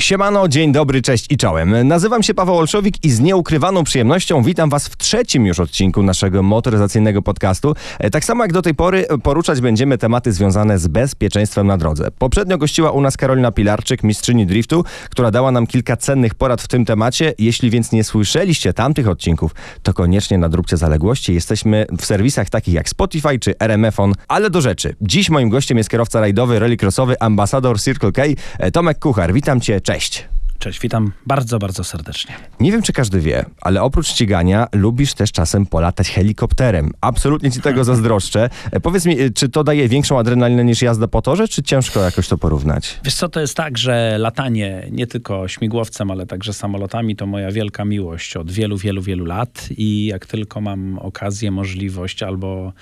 Siemano, dzień dobry, cześć i czołem. Nazywam się Paweł Olszowik i z nieukrywaną przyjemnością witam Was w trzecim już odcinku naszego motoryzacyjnego podcastu. E, Tak samo jak do tej pory e, poruszać będziemy tematy związane z bezpieczeństwem na drodze. Poprzednio gościła u nas Karolina Pilarczyk, mistrzyni driftu, która dała nam kilka cennych porad w tym temacie. Jeśli więc nie słyszeliście tamtych odcinków, to koniecznie nadróbcie zaległości. Jesteśmy w serwisach takich jak Spotify czy RMFon. Ale do rzeczy. Dziś moim gościem jest kierowca rajdowy, rallycrossowy, ambasador Circle K, e, Tomek Kuchar. Witam Cię, cześć. Cześć, witam bardzo, bardzo serdecznie. Nie wiem, czy każdy wie, ale oprócz ścigania lubisz też czasem polatać helikopterem. Absolutnie ci tego zazdroszczę. E, Powiedz mi, e, czy to daje większą adrenalinę niż jazda po torze, czy ciężko jakoś to porównać? Wiesz co, to jest tak, że latanie nie tylko śmigłowcem, ale także samolotami to moja wielka miłość od wielu, wielu, wielu lat i jak tylko mam okazję, możliwość albo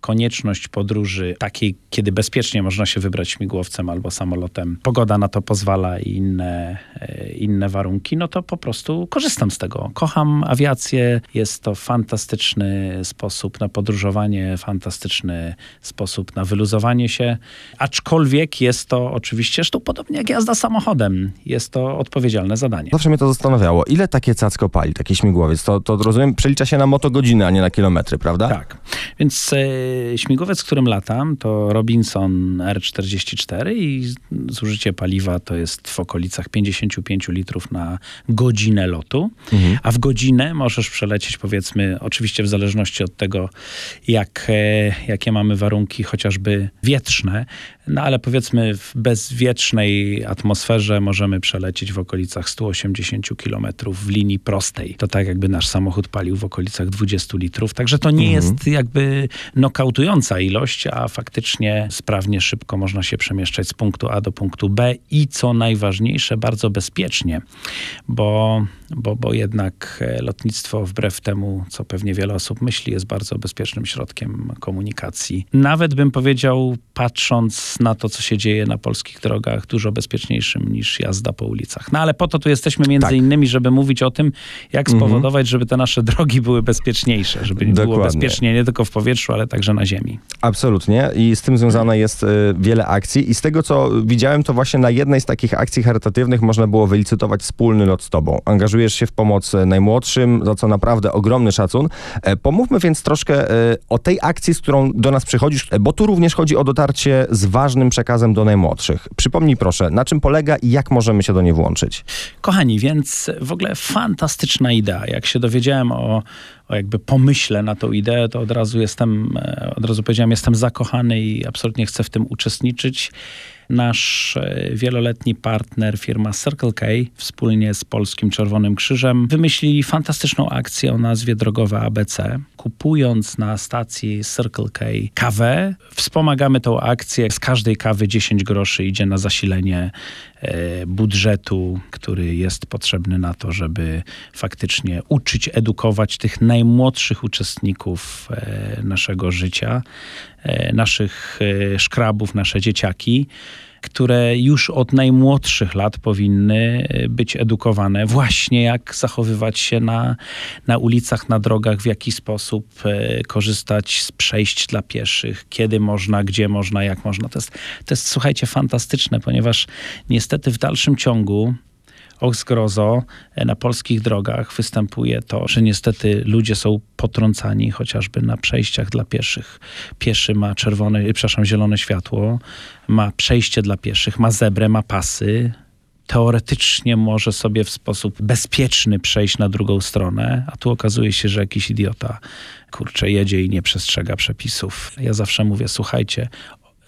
konieczność podróży takiej, kiedy bezpiecznie można się wybrać śmigłowcem albo samolotem, pogoda na to pozwala i inne, e, inne warunki, no to po prostu korzystam z tego. Kocham awiację, jest to fantastyczny sposób na podróżowanie, fantastyczny sposób na wyluzowanie się, aczkolwiek jest to oczywiście, zresztą podobnie jak jazda samochodem, jest to odpowiedzialne zadanie. Zawsze mnie to zastanawiało. Ile takie cacko pali, taki śmigłowiec? To, to rozumiem, przelicza się na motogodziny, a nie na kilometry, prawda? Tak. Więc e, śmigłowiec, którym latam, to Robinson R44 i zużycie paliwa to jest w okolicach 55 litrów na godzinę lotu. A w godzinę możesz przelecieć powiedzmy, oczywiście w zależności od tego, jak, e, jakie mamy warunki chociażby wietrzne, no ale powiedzmy w bezwietrznej atmosferze możemy przelecieć w okolicach 180 km w linii prostej. To tak jakby nasz samochód palił w okolicach 20 litrów. Także to nie jest jakby nokautująca ilość, a faktycznie sprawnie, szybko można się przemieszczać z punktu A do punktu B i co najważniejsze, bardzo bezpiecznie, bo, bo, bo jednak e, lotnictwo wbrew temu, co pewnie wiele osób myśli, jest bardzo bezpiecznym środkiem komunikacji. Nawet bym powiedział, patrząc na to, co się dzieje na polskich drogach, dużo bezpieczniejszym niż jazda po ulicach. No ale po to tu jesteśmy między Tak. innymi, żeby mówić o tym, jak spowodować, żeby te nasze drogi były bezpieczniejsze, żeby nie było Dokładnie. bezpiecznie nie tylko w powietrzu, ale także na ziemi. Absolutnie i z tym związane jest y, wiele akcji i z tego co widziałem to właśnie na jednej z takich akcji charytatywnych można było wylicytować wspólny lot z tobą. Angażujesz się w pomoc najmłodszym, za co naprawdę ogromny szacun. E, Pomówmy więc troszkę e, o tej akcji, z którą do nas przychodzisz, e, bo tu również chodzi o dotarcie z ważnym przekazem do najmłodszych. Przypomnij proszę, na czym polega i jak możemy się do niej włączyć? Kochani, więc w ogóle fantastyczna idea. Jak się dowiedziałem o, o jakby pomyśle na tą ideę, to od razu jestem, od razu powiedziałem, jestem zakochany i absolutnie chcę w tym uczestniczyć. Nasz e, wieloletni partner, firma Circle K, wspólnie z Polskim Czerwonym Krzyżem, wymyślili fantastyczną akcję o nazwie Drogowe ABC. Kupując na stacji Circle K kawę, wspomagamy tą akcję. Z każdej kawy 10 groszy idzie na zasilenie budżetu, który jest potrzebny na to, żeby faktycznie uczyć, edukować tych najmłodszych uczestników e, naszego życia, e, naszych e, szkrabów, nasze dzieciaki które już od najmłodszych lat powinny e, być edukowane właśnie jak zachowywać się na, na ulicach, na drogach, w jaki sposób e, korzystać z przejść dla pieszych, kiedy można, gdzie można, jak można. To jest, to jest słuchajcie, fantastyczne, ponieważ niestety w dalszym ciągu Och zgrozo, e, na polskich drogach występuje to, że niestety ludzie są potrącani chociażby na przejściach dla pieszych. Pieszy ma czerwone, e, przepraszam, zielone światło, ma przejście dla pieszych, ma zebrę, ma pasy. Teoretycznie może sobie w sposób bezpieczny przejść na drugą stronę, a tu okazuje się, że jakiś idiota kurczę jedzie i nie przestrzega przepisów. Ja zawsze mówię, słuchajcie,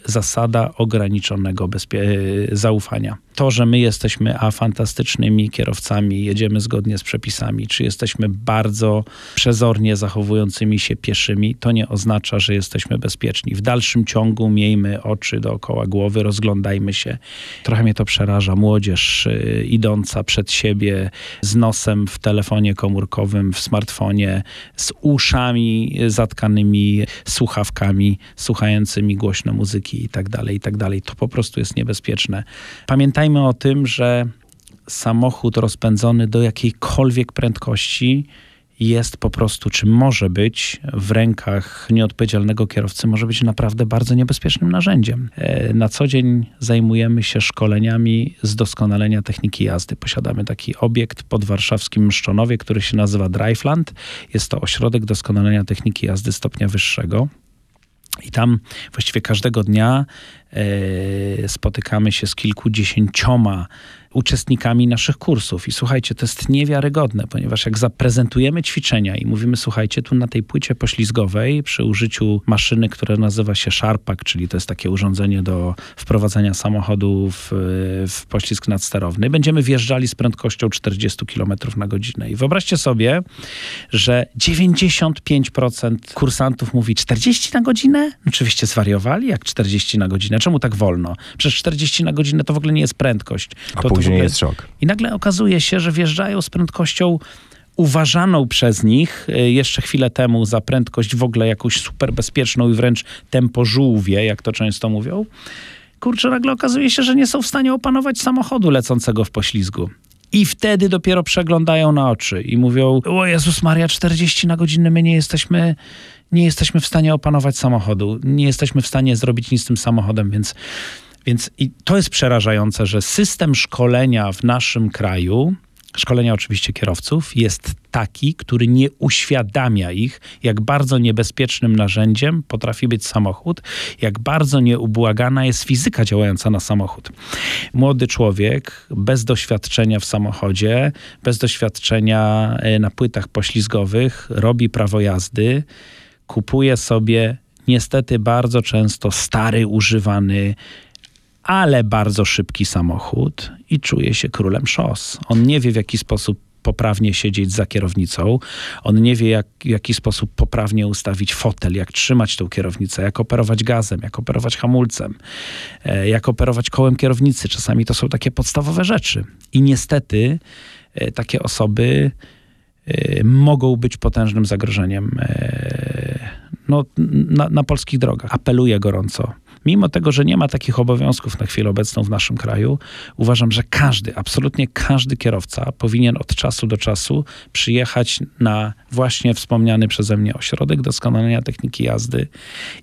zasada ograniczonego e, zaufania. To, że my jesteśmy a fantastycznymi kierowcami, jedziemy zgodnie z przepisami, czy jesteśmy bardzo przezornie zachowującymi się pieszymi, to nie oznacza, że jesteśmy bezpieczni. W dalszym ciągu miejmy oczy dookoła głowy, rozglądajmy się. Trochę mnie to przeraża. Młodzież y, idąca przed siebie z nosem w telefonie komórkowym, w smartfonie, z uszami zatkanymi słuchawkami, słuchającymi głośno muzyki i tak dalej, i tak dalej. To po prostu jest niebezpieczne. Pamiętajmy o tym, że samochód rozpędzony do jakiejkolwiek prędkości jest po prostu, czy może być w rękach nieodpowiedzialnego kierowcy, może być naprawdę bardzo niebezpiecznym narzędziem. E, na co dzień zajmujemy się szkoleniami z doskonalenia techniki jazdy. Posiadamy taki obiekt pod warszawskim Mszczonowie, który się nazywa Driveland. Jest to ośrodek doskonalenia techniki jazdy stopnia wyższego. I tam właściwie każdego dnia e, spotykamy się z kilkudziesięcioma uczestnikami naszych kursów. I słuchajcie, to jest niewiarygodne, ponieważ jak zaprezentujemy ćwiczenia i mówimy, słuchajcie, tu na tej płycie poślizgowej przy użyciu maszyny, która nazywa się Sharpak, czyli to jest takie urządzenie do wprowadzania samochodu w, w poślizg nadsterowny, będziemy wjeżdżali z prędkością 40 km na godzinę. I wyobraźcie sobie, że 95% kursantów mówi 40 na godzinę? Oczywiście zwariowali, jak 40 na godzinę. Czemu tak wolno? Przecież 40 na godzinę to w ogóle nie jest prędkość. To, później ogóle... jest szok. I nagle okazuje się, że wjeżdżają z prędkością uważaną przez nich y, jeszcze chwilę temu za prędkość w ogóle jakąś super bezpieczną i wręcz tempo żółwie, jak to często mówią. Kurczę, nagle okazuje się, że nie są w stanie opanować samochodu lecącego w poślizgu. I wtedy dopiero przeglądają na oczy i mówią: O Jezus Maria, 40 na godzinę my nie jesteśmy, nie jesteśmy w stanie opanować samochodu, nie jesteśmy w stanie zrobić nic z tym samochodem, więc więc i to jest przerażające, że system szkolenia w naszym kraju, szkolenia oczywiście kierowców, jest taki, który nie uświadamia ich, jak bardzo niebezpiecznym narzędziem potrafi być samochód, jak bardzo nieubłagana jest fizyka działająca na samochód. Młody człowiek bez doświadczenia w samochodzie, bez doświadczenia e, na płytach poślizgowych, robi prawo jazdy, kupuje sobie niestety bardzo często stary, używany, ale bardzo szybki samochód i czuje się królem szos. On nie wie, w jaki sposób poprawnie siedzieć za kierownicą. On nie wie, jak, w jaki sposób poprawnie ustawić fotel, jak trzymać tą kierownicę, jak operować gazem, jak operować hamulcem, e, jak operować kołem kierownicy. Czasami to są takie podstawowe rzeczy. I niestety e, takie osoby e, mogą być potężnym zagrożeniem no, na, na polskich drogach. Apeluję gorąco Mimo tego, że nie ma takich obowiązków na chwilę obecną w naszym kraju, uważam, że każdy, absolutnie każdy kierowca powinien od czasu do czasu przyjechać na właśnie wspomniany przeze mnie ośrodek doskonalenia techniki jazdy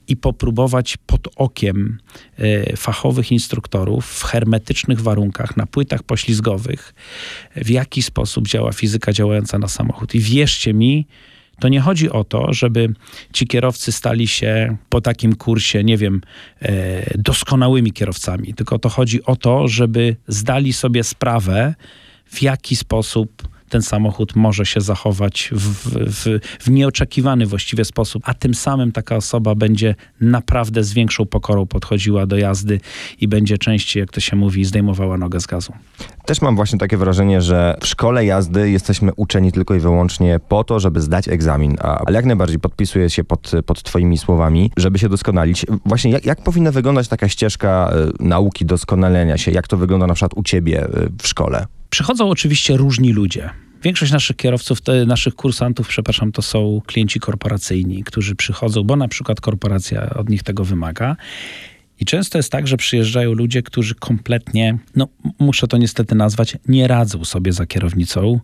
i popróbować pod okiem y, fachowych instruktorów w hermetycznych warunkach, na płytach poślizgowych, w jaki sposób działa fizyka działająca na samochód. I wierzcie mi, to nie chodzi o to, żeby ci kierowcy stali się po takim kursie, nie wiem, e, doskonałymi kierowcami, tylko to chodzi o to, żeby zdali sobie sprawę, w jaki sposób ten samochód może się zachować w, w, w, nieoczekiwany właściwie sposób, a tym samym taka osoba będzie naprawdę z większą pokorą podchodziła do jazdy i będzie częściej, jak to się mówi, zdejmowała nogę z gazu. Też mam właśnie takie wrażenie, że w szkole jazdy jesteśmy uczeni tylko i wyłącznie po to, żeby zdać egzamin, a, ale jak najbardziej podpisuję się pod, pod twoimi słowami, żeby się doskonalić. Właśnie jak, jak powinna wyglądać taka ścieżka y, nauki doskonalenia się? Jak to wygląda na przykład u ciebie y, w szkole? Przychodzą oczywiście różni ludzie. Większość naszych kierowców, naszych kursantów, przepraszam, to są klienci korporacyjni, którzy przychodzą, bo na przykład korporacja od nich tego wymaga. I często jest tak, że przyjeżdżają ludzie, którzy kompletnie, no muszę to niestety nazwać, nie radzą sobie za kierownicą,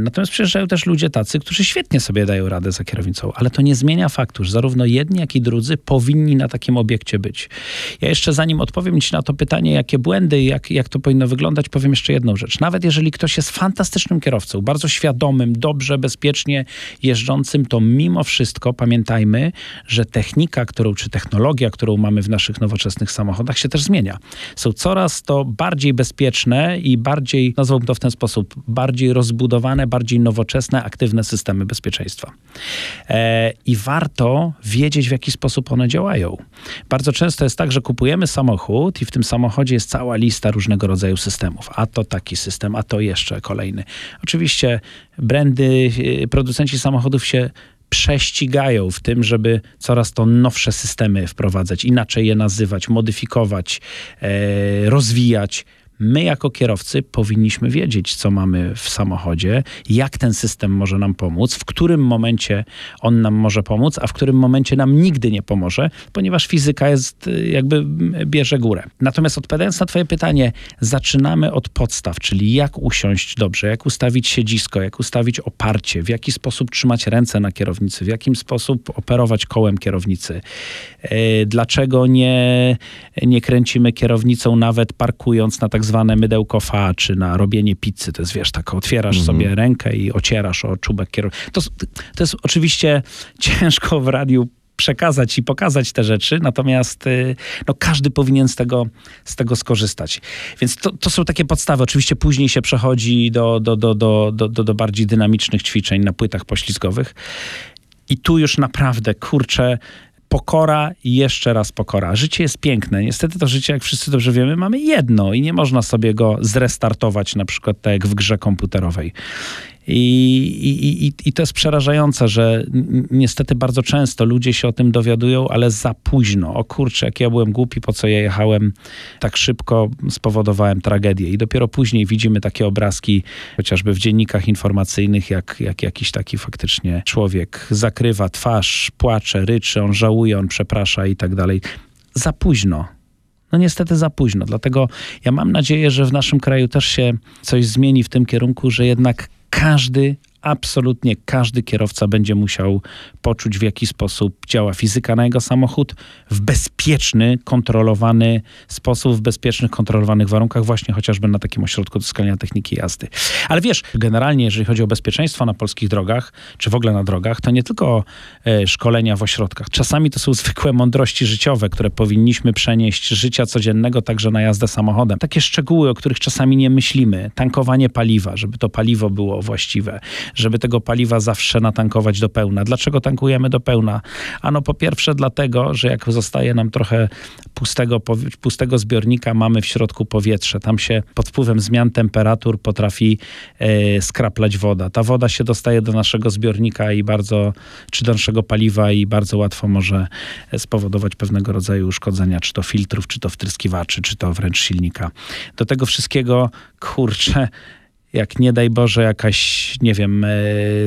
natomiast przyjeżdżają też ludzie tacy, którzy świetnie sobie dają radę za kierownicą, ale to nie zmienia faktu, że zarówno jedni, jak i drudzy powinni na takim obiekcie być. Ja jeszcze zanim odpowiem Ci na to pytanie, jakie błędy, jak, jak to powinno wyglądać, powiem jeszcze jedną rzecz. Nawet jeżeli ktoś jest fantastycznym kierowcą, bardzo świadomym, dobrze, bezpiecznie jeżdżącym, to mimo wszystko pamiętajmy, że technika, którą, czy technologia, którą mamy w naszych nowoczesnych samochodach się też zmienia. Są coraz to bardziej bezpieczne i bardziej, nazwałbym to w ten sposób, bardziej rozbudowane bardziej nowoczesne, aktywne systemy bezpieczeństwa. E, I warto wiedzieć, w jaki sposób one działają. Bardzo często jest tak, że kupujemy samochód i w tym samochodzie jest cała lista różnego rodzaju systemów. A to taki system, a to jeszcze kolejny. Oczywiście brandy, e, producenci samochodów się prześcigają w tym, żeby coraz to nowsze systemy wprowadzać, inaczej je nazywać, modyfikować, e, rozwijać my jako kierowcy powinniśmy wiedzieć, co mamy w samochodzie, jak ten system może nam pomóc, w którym momencie on nam może pomóc, a w którym momencie nam nigdy nie pomoże, ponieważ fizyka jest y, jakby bierze górę. Natomiast odpowiadając na twoje pytanie, zaczynamy od podstaw, czyli jak usiąść dobrze, jak ustawić siedzisko, jak ustawić oparcie, w jaki sposób trzymać ręce na kierownicy, w jaki sposób operować kołem kierownicy. E, dlaczego nie, nie kręcimy kierownicą nawet parkując na tak zwane mydełko fa, czy na robienie pizzy. To jest, wiesz, tak otwierasz Mhm. sobie rękę i ocierasz o czubek kierownicy. To, to jest oczywiście ciężko w radiu przekazać i pokazać te rzeczy, natomiast y, no, każdy powinien z tego, z tego skorzystać. Więc to, to są takie podstawy. Oczywiście później się przechodzi do, do, do, do, do, do bardziej dynamicznych ćwiczeń na płytach poślizgowych. I tu już naprawdę, kurczę, pokora i jeszcze raz pokora. Życie jest piękne. Niestety to życie, jak wszyscy dobrze wiemy, mamy jedno i nie można sobie go zrestartować, na przykład tak jak w grze komputerowej. I, i, i, I to jest przerażające, że niestety bardzo często ludzie się o tym dowiadują, ale za późno. O kurczę, jak ja byłem głupi, po co ja jechałem tak szybko, spowodowałem tragedię. I dopiero później widzimy takie obrazki, chociażby w dziennikach informacyjnych, jak, jak jakiś taki faktycznie człowiek zakrywa twarz, płacze, ryczy, on żałuje, on przeprasza i tak dalej. Za późno. No niestety za późno. Dlatego ja mam nadzieję, że w naszym kraju też się coś zmieni w tym kierunku, że jednak każdy, absolutnie każdy kierowca będzie musiał poczuć, w jaki sposób działa fizyka na jego samochód w bezpieczny, kontrolowany sposób, w bezpiecznych, kontrolowanych warunkach, właśnie chociażby na takim ośrodku doskonalenia techniki jazdy. Ale wiesz, generalnie, jeżeli chodzi o bezpieczeństwo na polskich drogach, czy w ogóle na drogach, to nie tylko e, szkolenia w ośrodkach. Czasami to są zwykłe mądrości życiowe, które powinniśmy przenieść z życia codziennego także na jazdę samochodem. Takie szczegóły, o których czasami nie myślimy. Tankowanie paliwa, żeby to paliwo było właściwe, żeby tego paliwa zawsze natankować do pełna. Dlaczego tankujemy do pełna? Ano po pierwsze dlatego, że jak zostaje nam trochę pustego, pustego zbiornika, mamy w środku powietrze. Tam się pod wpływem zmian temperatur potrafi e, skraplać woda. Ta woda się dostaje do naszego zbiornika i bardzo, czy do naszego paliwa i bardzo łatwo może e, spowodować pewnego rodzaju uszkodzenia, czy to filtrów, czy to wtryskiwaczy, czy to wręcz silnika. Do tego wszystkiego, kurczę, jak nie daj Boże jakaś, nie wiem, e,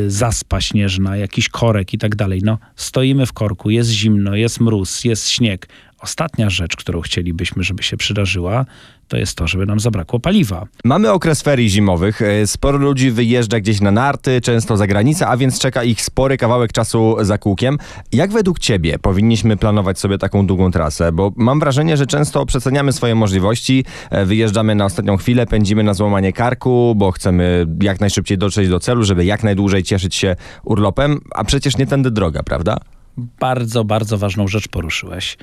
zaspa śnieżna, jakiś korek i tak dalej. No, stoimy w korku, jest zimno, jest mróz, jest śnieg. Ostatnia rzecz, którą chcielibyśmy, żeby się przydarzyła, to jest to, żeby nam zabrakło paliwa. Mamy okres ferii zimowych. e, Sporo ludzi wyjeżdża gdzieś na narty, często za granicę, a więc czeka ich spory kawałek czasu za kółkiem. Jak według ciebie powinniśmy planować sobie taką długą trasę? Bo mam wrażenie, że często przeceniamy swoje możliwości, e, wyjeżdżamy na ostatnią chwilę, pędzimy na złamanie karku, bo chcemy jak najszybciej dotrzeć do celu, żeby jak najdłużej cieszyć się urlopem, a przecież nie tędy droga, prawda? Bardzo, bardzo ważną rzecz poruszyłeś.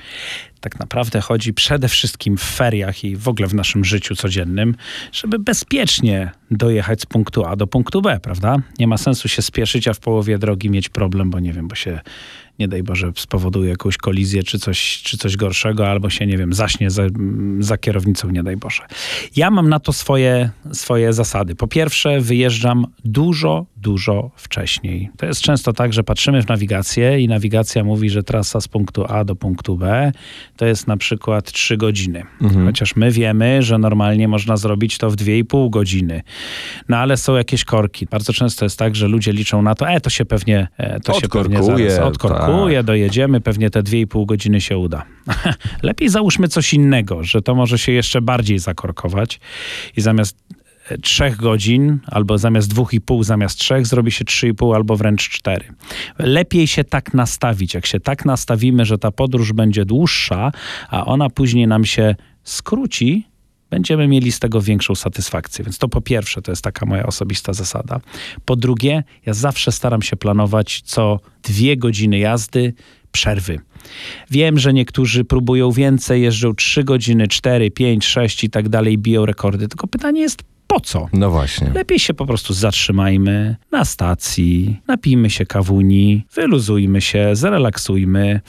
Tak naprawdę chodzi przede wszystkim w feriach i w ogóle w naszym życiu codziennym, żeby bezpiecznie dojechać z punktu A do punktu B, prawda? Nie ma sensu się spieszyć, a w połowie drogi mieć problem, bo nie wiem, bo się nie daj Boże, spowoduje jakąś kolizję czy coś, czy coś gorszego, albo się, nie wiem, zaśnie za, za kierownicą, nie daj Boże. Ja mam na to swoje, swoje zasady. Po pierwsze, wyjeżdżam dużo, dużo wcześniej. To jest często tak, że patrzymy w nawigację i nawigacja mówi, że trasa z punktu A do punktu B to jest na przykład 3 godziny. Chociaż my wiemy, że normalnie można zrobić to w 2,5 godziny. No ale są jakieś korki. Bardzo często jest tak, że ludzie liczą na to, e, to się pewnie, e, to się pewnie Odkorkuje, zaraz odkorkuje, dojedziemy, pewnie te 2,5 godziny się uda. Lepiej załóżmy coś innego, że to może się jeszcze bardziej zakorkować i zamiast trzech godzin, albo zamiast dwóch i pół, zamiast trzech, zrobi się trzy i pół, albo wręcz cztery. Lepiej się tak nastawić. Jak się tak nastawimy, że ta podróż będzie dłuższa, a ona później nam się skróci, będziemy mieli z tego większą satysfakcję. Więc to po pierwsze, to jest taka moja osobista zasada. Po drugie, ja zawsze staram się planować co dwie godziny jazdy przerwy. Wiem, że niektórzy próbują więcej, jeżdżą 3 godziny, 4, 5, 6 i tak dalej, biją rekordy. Tylko pytanie jest po co? No właśnie. Lepiej się po prostu zatrzymajmy na stacji, napijmy się kawuni, wyluzujmy się, zrelaksujmy.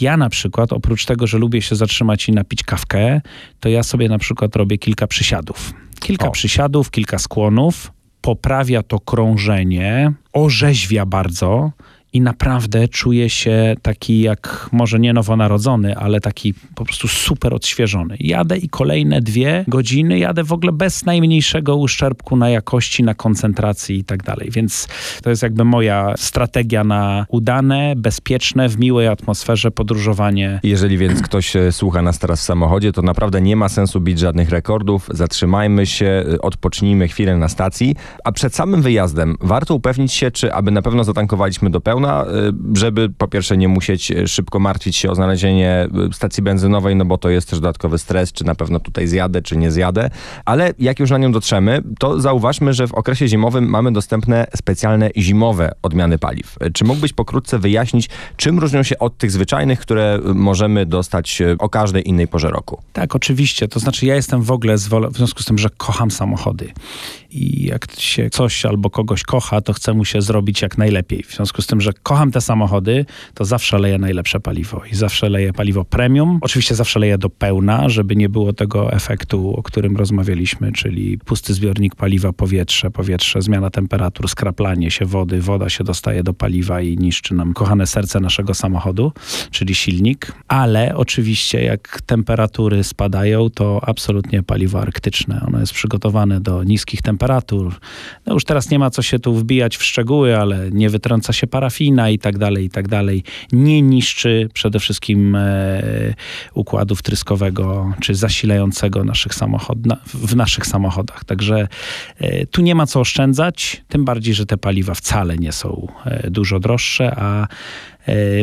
Ja na przykład, oprócz tego, że lubię się zatrzymać i napić kawkę, to ja sobie na przykład robię kilka przysiadów. Kilka O. przysiadów, kilka skłonów, poprawia to krążenie, orzeźwia bardzo i naprawdę czuję się taki jak może nie nowonarodzony, ale taki po prostu super odświeżony. Jadę i kolejne dwie godziny jadę w ogóle bez najmniejszego uszczerbku na jakości, na koncentracji i tak dalej. Więc to jest jakby moja strategia na udane, bezpieczne, w miłej atmosferze podróżowanie. Jeżeli więc ktoś e, słucha nas teraz w samochodzie, to naprawdę nie ma sensu bić żadnych rekordów. Zatrzymajmy się, e, odpocznijmy chwilę na stacji, a przed samym wyjazdem warto upewnić się, czy aby na pewno zatankowaliśmy do pełna, e, żeby po pierwsze nie musieć e, szybko martwić się o znalezienie e, stacji benzynowej, no bo to jest też dodatkowy stres, czy na pewno tutaj zjadę, czy nie zjadę. Ale jak już na nią dotrzemy, to zauważmy, że w okresie zimowym mamy dostępne specjalne zimowe odmiany paliw. Czy mógłbyś pokrótce wyjaśnić, czym różnią się od tych zwyczajnych, które możemy dostać o każdej innej porze roku? Tak, oczywiście. To znaczy, ja jestem w ogóle w związku z tym, że kocham samochody. I jak się coś albo kogoś kocha, to chce mu się zrobić jak najlepiej. W związku z tym, że kocham te samochody, to zawsze leję najlepsze paliwo. I zawsze leję paliwo premium. Oczywiście zawsze leję do pełna, żeby nie było tego efektu, o którym rozmawialiśmy, czyli pusty zbiornik paliwa, powietrze, powietrze, zmiana temperatur, skraplanie się wody, woda się dostaje do paliwa i niszczy nam kochane serce naszego samochodu, czyli silnik. Ale oczywiście, jak temperatury spadają, to absolutnie paliwo arktyczne. Ono jest przygotowane do niskich temperatur. No już teraz nie ma co się tu wbijać w szczegóły, ale nie wytrąca się parafina i tak dalej, i tak dalej. Nie niszczy przede wszystkim e, układu wtryskowego czy zasilającego naszych samochod, na, w naszych samochodach. Także e, tu nie ma co oszczędzać, tym bardziej, że te paliwa wcale nie są e, dużo droższe, a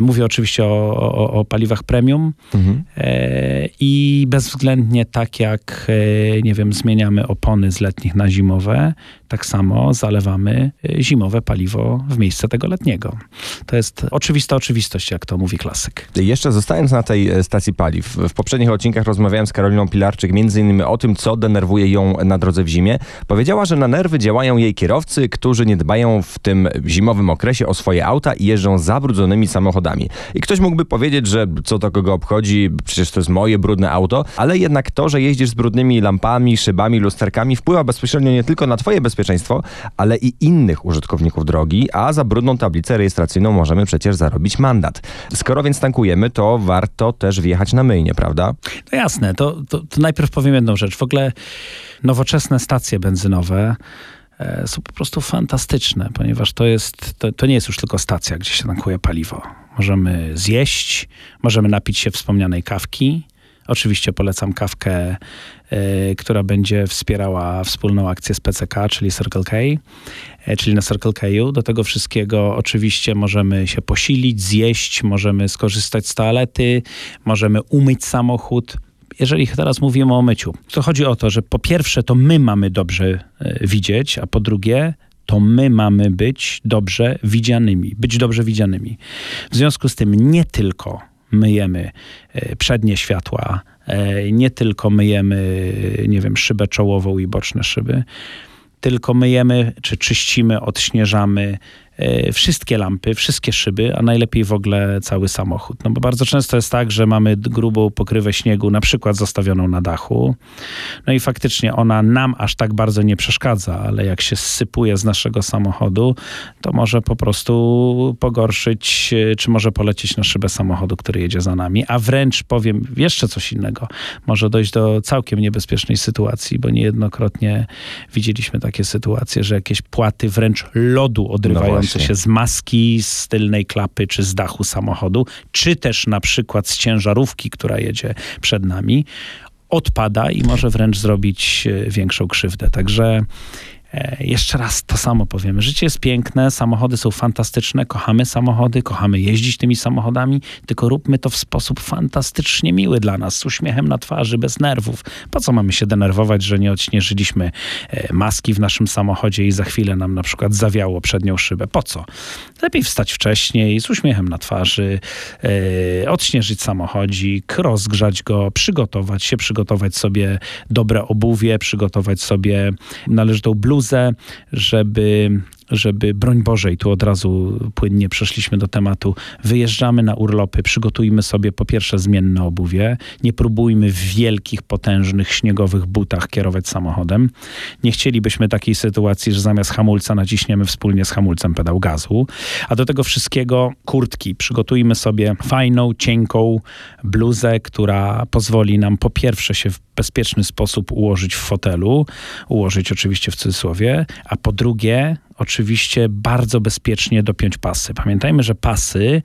mówię oczywiście o, o, o paliwach premium. E, i bezwzględnie tak jak, e, nie wiem, zmieniamy opony z letnich na zimowe, tak samo zalewamy e, zimowe paliwo w miejsce tego letniego. To jest oczywista oczywistość, jak to mówi klasyk. Jeszcze zostając na tej e, stacji paliw, w poprzednich odcinkach rozmawiałem z Karoliną Pilarczyk między innymi o tym, co denerwuje ją na drodze w zimie. Powiedziała, że na nerwy działają jej kierowcy, którzy nie dbają w tym zimowym okresie o swoje auta i jeżdżą zabrudzonymi samochodami. I ktoś mógłby powiedzieć, że co to kogo obchodzi, przecież to jest moje brudne auto, ale jednak to, że jeździsz z brudnymi lampami, szybami, lusterkami wpływa bezpośrednio nie tylko na twoje bezpieczeństwo, ale i innych użytkowników drogi, a za brudną tablicę rejestracyjną możemy przecież zarobić mandat. Skoro więc tankujemy, to warto też wjechać na myjnie, prawda? No jasne, to, to, to najpierw powiem jedną rzecz. W ogóle nowoczesne stacje benzynowe e, są po prostu fantastyczne, ponieważ to, jest, to, to nie jest już tylko stacja, gdzie się tankuje paliwo. Możemy zjeść, możemy napić się wspomnianej kawki. Oczywiście polecam kawkę, e, która będzie wspierała wspólną akcję z PCK, czyli Circle K, e, czyli na Circle K'u. Do tego wszystkiego oczywiście możemy się posilić, zjeść, możemy skorzystać z toalety, możemy umyć samochód. Jeżeli teraz mówimy o myciu, to chodzi o to, że po pierwsze to my mamy dobrze e, widzieć, a po drugie to my mamy być dobrze widzianymi, być dobrze widzianymi. W związku z tym nie tylko myjemy e, przednie światła, e, nie tylko myjemy, nie wiem, szybę czołową i boczne szyby, tylko myjemy, czy czyścimy, odśnieżamy wszystkie lampy, wszystkie szyby, a najlepiej w ogóle cały samochód. No bo bardzo często jest tak, że mamy grubą pokrywę śniegu, na przykład zostawioną na dachu, no i faktycznie ona nam aż tak bardzo nie przeszkadza, ale jak się zsypuje z naszego samochodu, to może po prostu pogorszyć, e, czy może polecieć na szybę samochodu, który jedzie za nami, a wręcz powiem jeszcze coś innego. Może dojść do całkiem niebezpiecznej sytuacji, bo niejednokrotnie widzieliśmy takie sytuacje, że jakieś płaty wręcz lodu odrywające właśnie. się z maski, z tylnej klapy, czy z dachu samochodu, czy też na przykład z ciężarówki, która jedzie przed nami, odpada i może wręcz zrobić e, większą krzywdę. Także jeszcze raz to samo powiemy. Życie jest piękne, samochody są fantastyczne, kochamy samochody, kochamy jeździć tymi samochodami, tylko róbmy to w sposób fantastycznie miły dla nas, z uśmiechem na twarzy, bez nerwów. Po co mamy się denerwować, że nie odśnieżyliśmy e, maski w naszym samochodzie i za chwilę nam na przykład zawiało przednią szybę? Po co? Lepiej wstać wcześniej, z uśmiechem na twarzy, e, odśnieżyć samochodzik, rozgrzać go, przygotować się, przygotować sobie dobre obuwie, przygotować sobie należytą bluzę, żeby żeby, broń Boże, i tu od razu płynnie przeszliśmy do tematu, wyjeżdżamy na urlopy, przygotujmy sobie po pierwsze zmienne obuwie, nie próbujmy w wielkich, potężnych, śniegowych butach kierować samochodem. Nie chcielibyśmy takiej sytuacji, że zamiast hamulca naciśniemy wspólnie z hamulcem pedał gazu. A do tego wszystkiego kurtki. Przygotujmy sobie fajną, cienką bluzę, która pozwoli nam po pierwsze się w bezpieczny sposób ułożyć w fotelu, ułożyć oczywiście w cudzysłowie, a po drugie oczywiście bardzo bezpiecznie dopiąć pasy. Pamiętajmy, że pasy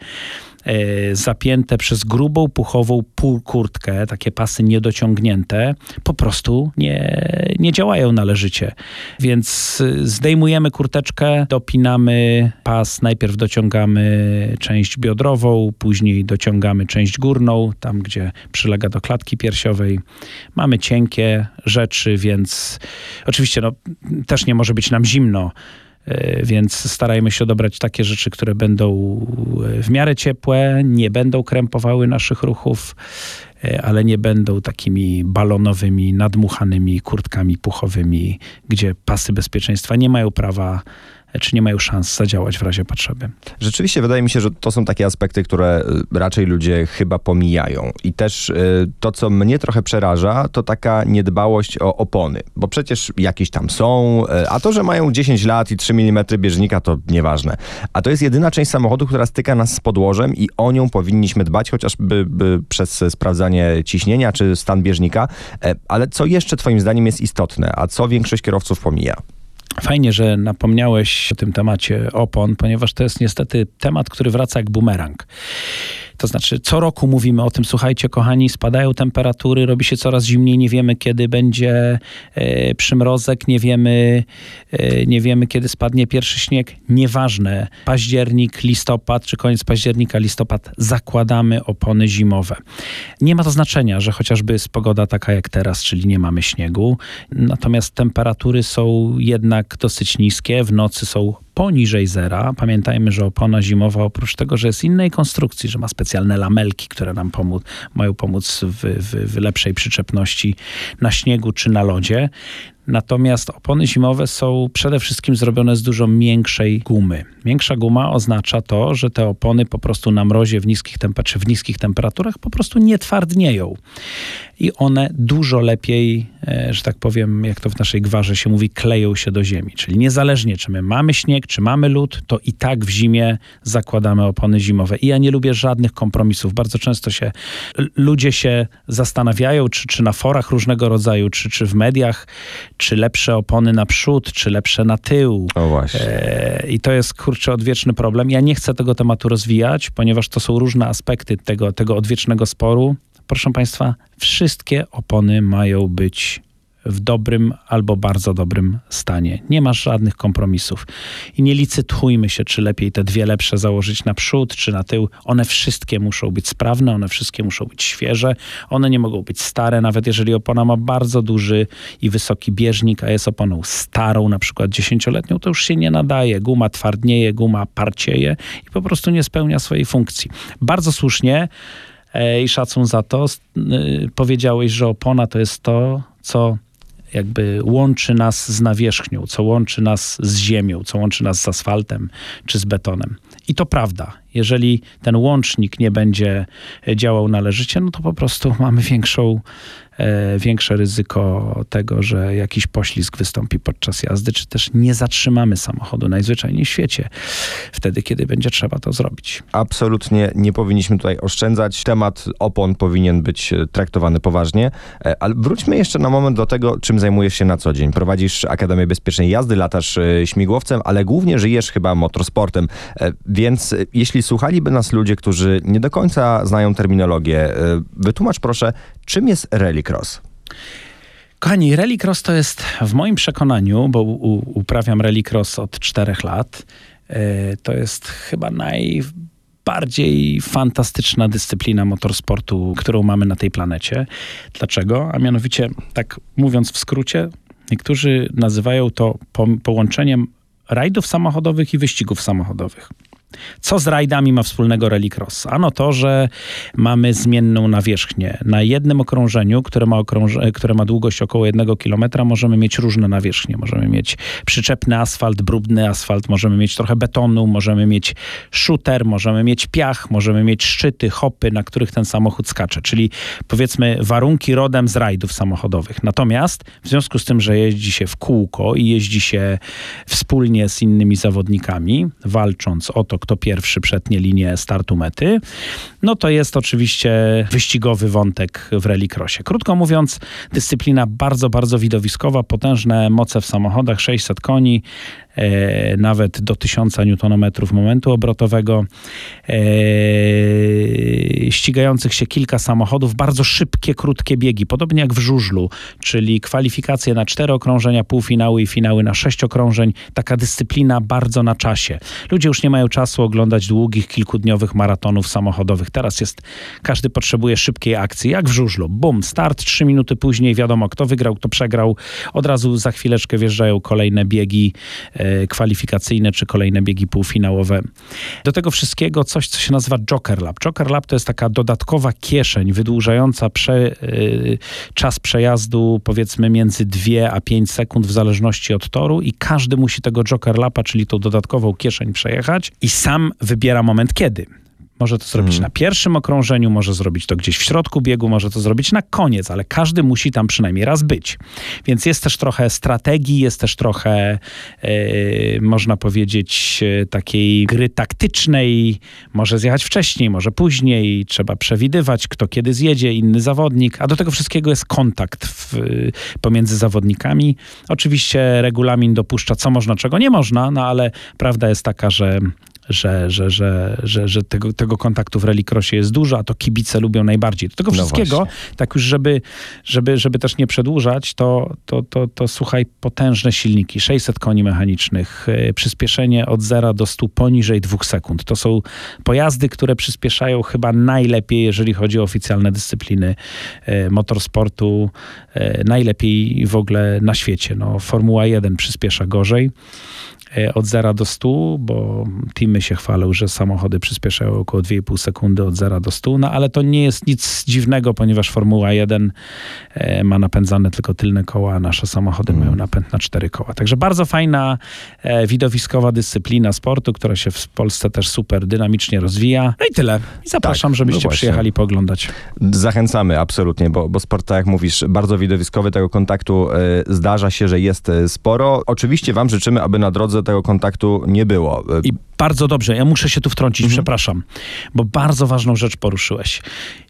e, zapięte przez grubą, puchową półkurtkę, takie pasy niedociągnięte, po prostu nie, nie działają należycie. Więc y, zdejmujemy kurteczkę, dopinamy pas, najpierw dociągamy część biodrową, później dociągamy część górną, tam gdzie przylega do klatki piersiowej. Mamy cienkie rzeczy, więc oczywiście no, też nie może być nam zimno. E, Więc starajmy się dobrać takie rzeczy, które będą e, w miarę ciepłe, nie będą krępowały naszych ruchów, e, ale nie będą takimi balonowymi, nadmuchanymi kurtkami puchowymi, gdzie pasy bezpieczeństwa nie mają prawa czy nie mają szans zadziałać w razie potrzeby. Rzeczywiście wydaje mi się, że to są takie aspekty, które y, raczej ludzie chyba pomijają. I też y, to, co mnie trochę przeraża, to taka niedbałość o opony. Bo przecież jakieś tam są, y, a to, że mają 10 lat i 3 mm bieżnika, to nieważne. A to jest jedyna część samochodu, która styka nas z podłożem i o nią powinniśmy dbać, chociażby by przez sprawdzanie ciśnienia czy stan bieżnika. E, Ale co jeszcze twoim zdaniem jest istotne, a co większość kierowców pomija? Fajnie, że napomniałeś o tym temacie opon, ponieważ to jest niestety temat, który wraca jak bumerang. To znaczy, co roku mówimy o tym, słuchajcie, kochani, spadają temperatury, robi się coraz zimniej, nie wiemy, kiedy będzie e, przymrozek, nie wiemy, e, nie wiemy, kiedy spadnie pierwszy śnieg. Nieważne, październik, listopad, czy koniec października, listopad, zakładamy opony zimowe. Nie ma to znaczenia, że chociażby jest pogoda taka jak teraz, czyli nie mamy śniegu, natomiast temperatury są jednak dosyć niskie, w nocy są poniżej zera. Pamiętajmy, że opona zimowa oprócz tego, że jest innej konstrukcji, że ma specjalne lamelki, które nam pomóc, mają pomóc w, w, w lepszej przyczepności na śniegu czy na lodzie. Natomiast opony zimowe są przede wszystkim zrobione z dużo miększej gumy. Miększa guma oznacza to, że te opony po prostu na mrozie w niskich, temper- czy w niskich temperaturach po prostu nie twardnieją. I one dużo lepiej, e, że tak powiem, jak to w naszej gwarze się mówi, kleją się do ziemi. Czyli niezależnie, czy my mamy śnieg, czy mamy lód, to i tak w zimie zakładamy opony zimowe. I ja nie lubię żadnych kompromisów. Bardzo często się ludzie się zastanawiają, czy, czy na forach różnego rodzaju, czy, czy w mediach, czy lepsze opony na przód, czy lepsze na tył. O właśnie. E, I to jest kurczę odwieczny problem. Ja nie chcę tego tematu rozwijać, ponieważ to są różne aspekty tego, tego odwiecznego sporu. Proszę Państwa, wszystkie opony mają być w dobrym albo bardzo dobrym stanie. Nie masz żadnych kompromisów. I nie licytujmy się, czy lepiej te dwie lepsze założyć na przód, czy na tył. One wszystkie muszą być sprawne, one wszystkie muszą być świeże, one nie mogą być stare, nawet jeżeli opona ma bardzo duży i wysoki bieżnik, a jest oponą starą, na przykład dziesięcioletnią, to już się nie nadaje. Guma twardnieje, guma parcieje i po prostu nie spełnia swojej funkcji. Bardzo słusznie e, i szacun za to. y, Powiedziałeś, że opona to jest to, co jakby łączy nas z nawierzchnią, co łączy nas z ziemią, co łączy nas z asfaltem czy z betonem. I to prawda. Jeżeli ten łącznik nie będzie e, działał należycie, no to po prostu mamy większą, e, większe ryzyko tego, że jakiś poślizg wystąpi podczas jazdy, czy też nie zatrzymamy samochodu najzwyczajniej w świecie wtedy, kiedy będzie trzeba to zrobić. Absolutnie nie powinniśmy tutaj oszczędzać. Temat opon powinien być e, traktowany poważnie. Ale wróćmy jeszcze na moment do tego, czym zajmujesz się na co dzień. Prowadzisz Akademię Bezpiecznej Jazdy, latasz śmigłowcem, ale głównie żyjesz chyba motorsportem. Więc e, jeśli słuchaliby nas ludzie, którzy nie do końca znają terminologię, e, wytłumacz proszę, czym jest rallycross? Kochani, rallycross to jest w moim przekonaniu, bo u, uprawiam rallycross od czterech lat, e, to jest chyba najbardziej fantastyczna dyscyplina motorsportu, którą mamy na tej planecie. Dlaczego? A mianowicie, tak mówiąc w skrócie, niektórzy nazywają to po, połączeniem rajdów samochodowych i wyścigów samochodowych. Co z rajdami ma wspólnego Rallycross? Ano to, że mamy zmienną nawierzchnię. Na jednym okrążeniu, które ma, okrąże, które ma długość około jednego kilometra, możemy mieć różne nawierzchnie. Możemy mieć przyczepny asfalt, brudny asfalt, możemy mieć trochę betonu, możemy mieć shooter, możemy mieć piach, możemy mieć szczyty, hopy, na których ten samochód skacze. Czyli powiedzmy warunki rodem z rajdów samochodowych. Natomiast w związku z tym, że jeździ się w kółko i jeździ się wspólnie z innymi zawodnikami, walcząc o to, kto pierwszy przetnie linię startu mety, no to jest oczywiście wyścigowy wątek w rallycrossie. Krótko mówiąc, dyscyplina bardzo, bardzo widowiskowa, potężne moce w samochodach, 600 koni, nawet do 1000 Nm momentu obrotowego, e, ścigających się kilka samochodów, bardzo szybkie, krótkie biegi, podobnie jak w żużlu, czyli kwalifikacje na cztery okrążenia, półfinały i finały na sześć okrążeń, taka dyscyplina bardzo na czasie. Ludzie już nie mają czasu oglądać długich, kilkudniowych maratonów samochodowych. Teraz jest, każdy potrzebuje szybkiej akcji, jak w żużlu. Bum, start, trzy minuty później wiadomo, kto wygrał, kto przegrał. Od razu za chwileczkę wjeżdżają kolejne biegi e, kwalifikacyjne, czy kolejne biegi półfinałowe. Do tego wszystkiego coś, co się nazywa Joker Lab. Joker Lab to jest taka dodatkowa kieszeń wydłużająca prze, y, czas przejazdu powiedzmy między 2 a 5 sekund w zależności od toru i każdy musi tego Joker Lapa, czyli tą dodatkową kieszeń przejechać i sam wybiera moment kiedy. Może to zrobić na pierwszym okrążeniu, może zrobić to gdzieś w środku biegu, może to zrobić na koniec, ale każdy musi tam przynajmniej raz być. Więc jest też trochę strategii, jest też trochę, e, można powiedzieć, e, takiej gry taktycznej. Może zjechać wcześniej, może później, trzeba przewidywać, kto kiedy zjedzie, inny zawodnik, a do tego wszystkiego jest kontakt w, pomiędzy zawodnikami. Oczywiście regulamin dopuszcza, co można, czego nie można, no ale prawda jest taka, że że, że, że, że, że tego, tego kontaktu w rallycrossie jest dużo, a to kibice lubią najbardziej. Do tego No wszystkiego, właśnie. tak już żeby, żeby, żeby też nie przedłużać, to, to, to, to słuchaj, potężne silniki, 600 koni mechanicznych, e, przyspieszenie od 0 do 100 poniżej 2 sekund. To są pojazdy, które przyspieszają chyba najlepiej, jeżeli chodzi o oficjalne dyscypliny e, motorsportu, e, najlepiej w ogóle na świecie. No, Formuła 1 przyspiesza gorzej od 0 do 100, bo teamy się chwalą, że samochody przyspieszają około 2,5 sekundy od 0 do 100, no ale to nie jest nic dziwnego, ponieważ Formuła 1 e, ma napędzane tylko tylne koła, a nasze samochody mają napęd na cztery koła. Także bardzo fajna, e, widowiskowa dyscyplina sportu, która się w Polsce też super dynamicznie rozwija. No i tyle. I zapraszam, Tak, żebyście no przyjechali pooglądać. Zachęcamy absolutnie, bo, bo sport, tak jak mówisz, bardzo widowiskowy, tego kontaktu e, zdarza się, że jest e, sporo. Oczywiście wam życzymy, aby na drodze tego kontaktu nie było. I bardzo dobrze, ja muszę się tu wtrącić, przepraszam, bo bardzo ważną rzecz poruszyłeś.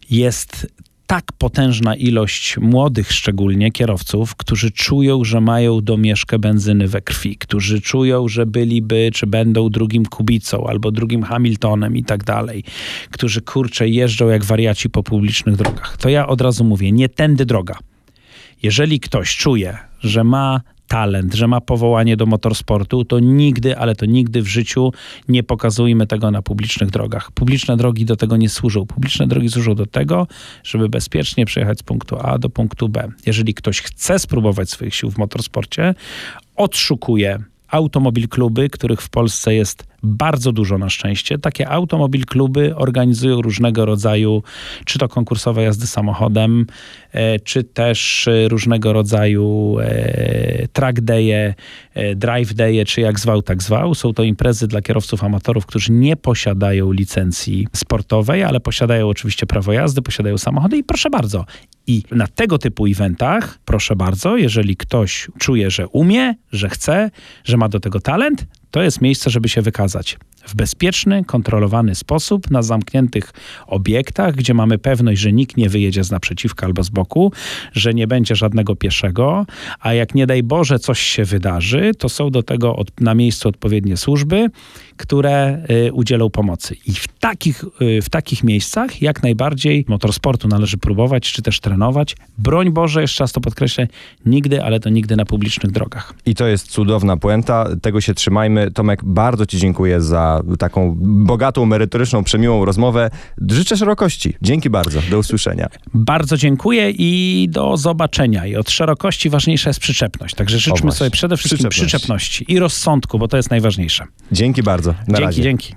Jest tak potężna ilość młodych szczególnie kierowców, którzy czują, że mają domieszkę benzyny we krwi, którzy czują, że byliby, czy będą drugim Kubicą albo drugim Hamiltonem i tak dalej, którzy kurczę jeżdżą jak wariaci po publicznych drogach. To ja od razu mówię, nie tędy droga. Jeżeli ktoś czuje, że ma talent, że ma powołanie do motorsportu, to nigdy, ale to nigdy w życiu nie pokazujmy tego na publicznych drogach. Publiczne drogi do tego nie służą. Publiczne drogi służą do tego, żeby bezpiecznie przejechać z punktu A do punktu B. Jeżeli ktoś chce spróbować swoich sił w motorsporcie, odszukuje automobil kluby, których w Polsce jest bardzo dużo na szczęście. Takie automobil kluby organizują różnego rodzaju, czy to konkursowe jazdy samochodem, e, czy też e, różnego rodzaju e, track day'e, drive day'e, czy jak zwał, tak zwał. Są to imprezy dla kierowców amatorów, którzy nie posiadają licencji sportowej, ale posiadają oczywiście prawo jazdy, posiadają samochody i proszę bardzo. I na tego typu eventach, proszę bardzo, jeżeli ktoś czuje, że umie, że chce, że ma do tego talent, to jest miejsce, żeby się wykazać. W bezpieczny, kontrolowany sposób, na zamkniętych obiektach, gdzie mamy pewność, że nikt nie wyjedzie z naprzeciwka albo z boku, że nie będzie żadnego pieszego, a jak nie daj Boże coś się wydarzy, to są do tego od, na miejscu odpowiednie służby, które y, udzielą pomocy. I w takich, y, w takich miejscach jak najbardziej motorsportu należy próbować, czy też trenować. Broń Boże, jeszcze raz to podkreślę, nigdy, ale to nigdy na publicznych drogach. I to jest cudowna puenta, tego się trzymajmy. Tomek, bardzo Ci dziękuję za taką bogatą, merytoryczną, przemiłą rozmowę. Życzę szerokości. Dzięki bardzo. Do usłyszenia. Bardzo dziękuję i do zobaczenia. I od szerokości ważniejsza jest przyczepność. Także życzmy sobie przede wszystkim przyczepności i rozsądku, bo to jest najważniejsze. Dzięki bardzo. Na dzięki, razie. dzięki.